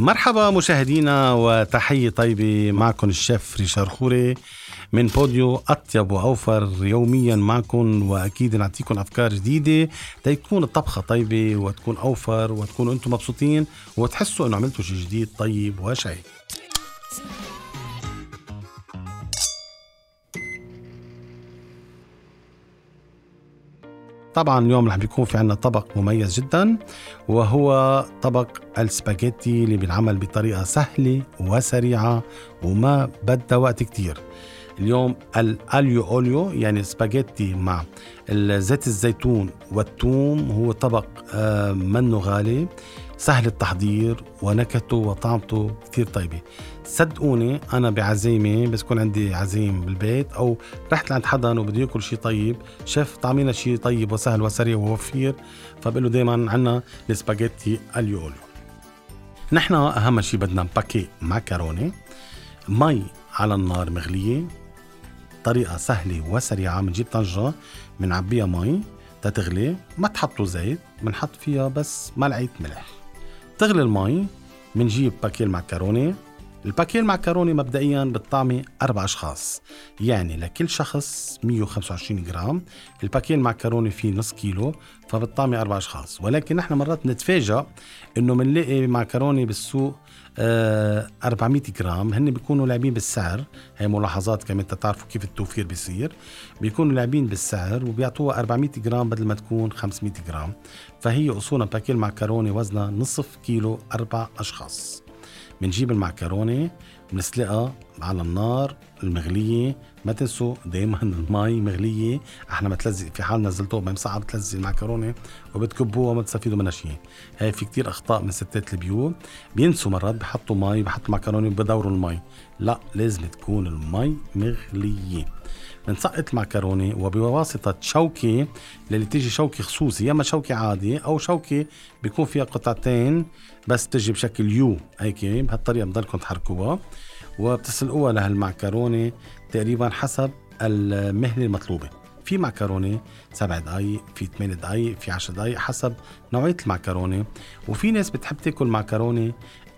مرحبا مشاهدينا وتحية طيبة معكم الشيف ريشار خوري من بوديو أطيب وأوفر يوميا معكم وأكيد نعطيكم أفكار جديدة تكون الطبخة طيبة وتكون أوفر وتكونوا أنتم مبسوطين وتحسوا أنه عملتوا شيء جديد طيب وشيء. طبعا اليوم رح بيكون في عنا طبق مميز جدا وهو طبق السباجيتي اللي بينعمل بطريقة سهلة وسريعة وما بدها وقت كتير. اليوم ال aglio olio يعني سباجيتي مع زيت الزيتون والثوم هو طبق آه، منه غالي. سهل التحضير ونكهته وطعمته كثير طيبة. صدقوني أنا بعزيمة بس يكون عندي عزيم بالبيت أو رحت لعند حدا وبده ياكل شيء طيب شيف طعمينا شيء طيب وسهل وسريع ووفير فبقول له دائما عندنا السباجيتي aglio olio نحن أهم شيء بدنا paquet معكرونه مي على النار مغلية طريقة سهلة وسريعة بنجيب طنجرة بنعبيها مي تتغلي ما تحطوا زيت بنحط فيها بس ملعقة ملح. تغلي المي بنجيب paquet معكرونة ال paquet معكرونة مبدئيا بالطعمة أربع أشخاص يعني لكل شخص 125 جرام. ال paquet معكرونة فيه نص كيلو فبالطعمة أربع أشخاص. ولكن نحن مرات نتفاجأ إنه بنلاقي معكرونة بالسوق 400 آه، جرام. هن بيكونوا لاعبين بالسعر. هي ملاحظات كمان تعرفوا كيف التوفير بيصير. بيكونوا لاعبين بالسعر وبيعطوها 400 جرام بدل ما تكون 500 جرام. فهي اصولا paquet معكرونه وزنها نصف كيلو أربع أشخاص. بنجيب المعكرونة بنسلقها على النار المغلية. ما تنسوا دائما المي مغلية. إحنا ما تلزق في حال نزلتوها مسقعه بتلزق المعكرونة وبتكبوها وما بتستفيدوا منها شيء. هاي في كتير أخطاء من ستات البيوت. بينسوا مرات بحطوا مي بحطوا معكرونة وبدوروا المي. لا لازم تكون المي مغلية. بنسقط المعكرونه وبواسطة شوكه اللي تيجي شوكه خصوصي. يا أما شوكه عادي أو شوكه بيكون فيها قطعتين بس تجي بشكل U هيك بهالطريقة بضلكم تحركوها. وبتسلقوها لهالمعكرونه تقريبا حسب المهله المطلوبة. في معكرونه سبع دقائق في ثمان دقائق في عشر دقائق حسب نوعية المعكرونه وفي ناس بتحب تاكل معكرونه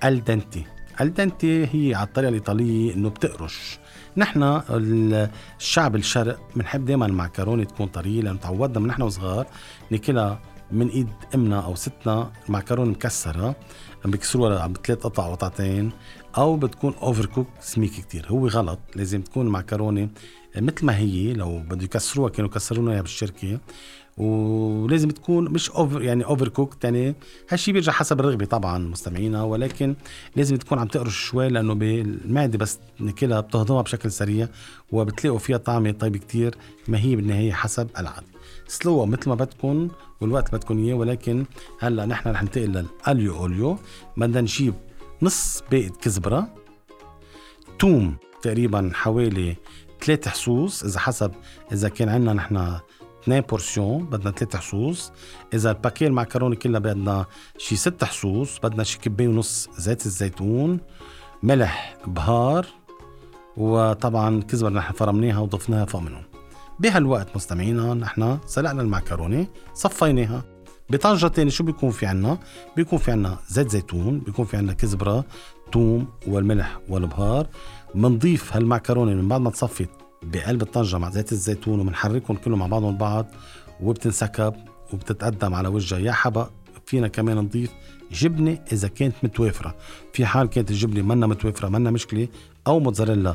al dente. al dente هي على الطريقة الإيطالية إنه بتقرش. نحن الشعب الشرقي بنحب دائما المعكرونة تكون طرية لأنه تعودنا من نحن وصغار ناكلها من إيد أمنا أو ستنا المعكرونة مكسرة بيكسروها بثلاث قطع قطعتين. أو بتكون overcook سميك كتير. هو غلط لازم تكون المعكرونه مثل ما هي لو بده يكسروها كانوا يكسرونا اياها بالشركة. ولازم تكون مش over يعني overcook يعني هالشيء بيرجع حسب الرغبة طبعا مستمعينا. ولكن لازم تكون عم تقرش شوي لأنه بالمعدة بس ناكلها بتهضمها بشكل سريع وبتلاقوا فيها طعمه طيب كتير ما هي بالنهاية حسب العادة. سلقوها مثل ما بدكم والوقت بدكم إياه. ولكن هلأ نحن رح ننتقل لل aglio olio. بدنا نجيب نص باقة كزبرة. توم تقريبا حوالي ثلاث حصوص إذا حسب إذا كان عندنا نحن اثنين portion بدنا ثلاث حصوص. إذا ال paquet المعكرونة كلها بدنا شي ست حصوص بدنا شي كبايه ونص زيت الزيتون ملح بهار وطبعا كزبرة نحن فرمناها وضفناها فوق منهم. بهالوقت مستمعينا نحن سلقنا المعكرونة صفيناها. بطنجة تاني شو بيكون في عنا؟ بيكون في عنا زيت زيتون بيكون في عنا كزبرة توم والملح والبهار. بنضيف هالمعكرونة من بعد ما تصفت بقلب الطنجة مع زيت الزيتون وبنحركهم كلهم مع بعضهم البعض وبتنسكب وبتتقدم على وجهها. يا حبق فينا كمان نضيف جبنة إذا كانت متوافرة. في حال كانت الجبنة منا متوافرة منا مشكلة أو موتزاريلا.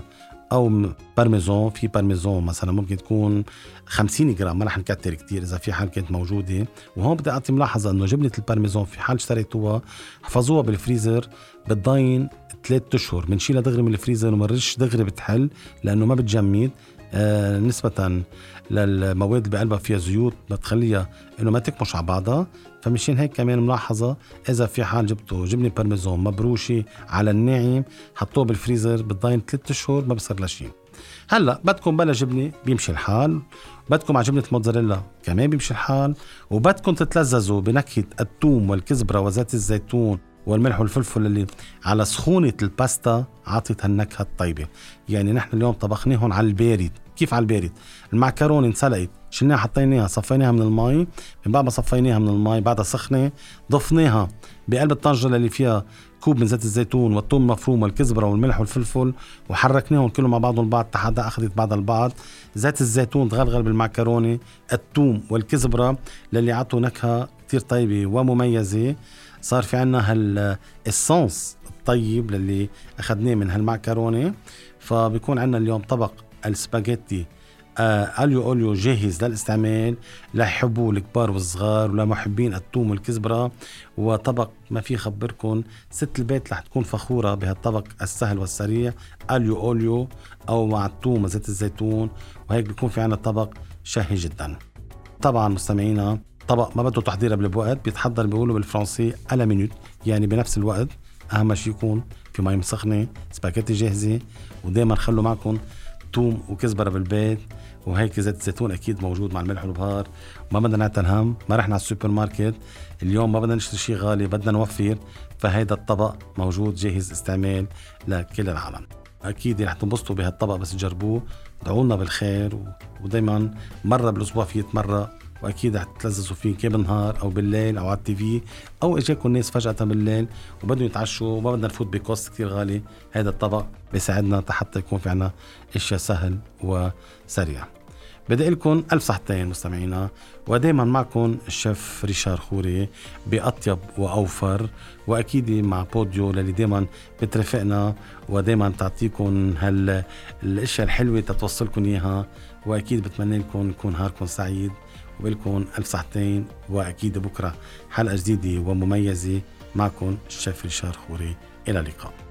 أو بارميزون في بارميزون مثلا ممكن تكون 50 جرام ما رح نكتر كتير إذا في حال كانت موجودة. وهون بدي أعطي ملاحظة إنه جبنة البارميزون في حال اشتريتوها حفظوها بالفريزر بتضاين ثلاث أشهر بنشيلها دغري من الفريزر ومنرش دغري بتحل لأنه ما بتجمد. نسبة للمواد اللي بقلبها فيها زيوت بتخليها إنه ما تكمش على بعضها. فمشان هيك كمان ملاحظة إذا في حال جبتوا جبنة بارميزون مبروشة على الناعم حطوه بالفريزر بتضاين ثلاث شهور ما بصير لها شيء. هلأ بدكم بلا جبنة بيمشي الحال. بدكم على جبنة موتزاريلا كمان بيمشي الحال. وبدكم تتلذذوا بنكهة الثوم والكزبرة وزيت الزيتون والملح والفلفل اللي على سخونة الباستا عطت هالنكهة الطيبة. يعني نحن اليوم طبخناهم على البارد. كيف على البارد؟ المعكرونة انسلقت. شلناها حطيناها صفيناها من المي من بعد ما صفيناها من المي بعدها سخنة ضفناها بقلب الطنجره اللي فيها كوب من زيت الزيتون والثوم المفروم والكزبرة والملح والفلفل وحركناهم كلهم مع بعضهم البعض لحد أخذت بعض البعض. زيت الزيتون تغلغل بالمعكرونة الثوم والكزبرة للي عطوا نكهة كتير طيبة ومميزة. صار في عنا هالاسانس الطيب للي أخذناه من هالمعكرونة. فبيكون عنا اليوم طبق السباجيتي آه aglio olio جاهز للاستعمال ليحبوه الكبار والصغار ولمحبين الثوم والكزبرة. وطبق ما في خبركم ست البيت رح تكون فخورة بهالطبق السهل والسريع aglio olio أو مع الثوم وزيت الزيتون. وهيك بيكون في عنا طبق شهي جدا. طبعا مستمعينا طبق ما بده تحضيره بالوقت بيتحضر بيقولوا بالفرنسي à la minute يعني بنفس الوقت. أهم شيء يكون في مي مسخنة سباكيتي جاهزة ودائما خلوا معكم ثوم وكزبرة بالبيت وهيك زيت الزيتون أكيد موجود مع الملح والبهار. ما بدنا نعتل هم ما رحنا على السوبر ماركت. اليوم ما بدنا نشتري شيء غالي بدنا نوفر. فهيدا الطبق موجود جاهز استعمال لكل العالم. أكيد رح تنبسطوا بهالطبق بس تجربوه ادعوا لنا بالخير ودائما مرة بالأسبوع في مره وأكيد رح تتلذذوا فيه كي بالنهار أو بالليل أو على التي في أو اجاكم ناس فجأة بالليل وبدهم يتعشوا وما بدنا نفوت بكوست كثير غالي. هذا الطبق بيساعدنا حتى يكون في عنا أشياء سهل وسريع. بدي لكم ألف صحتين مستمعينا ودائما معكم الشيف ريشار خوري بأطيب وأوفر وأكيد مع بوديو للي دائما بترافقنا ودائما تعطيكم هالاشياء الحلوة تتوصلكم إياها وأكيد بتمنى لكم يكون نهاركم سعيد وبلكم ألف صحتين وأكيد بكرة حلقة جديدة ومميزة. معكم الشيف ريشار خوري إلى اللقاء.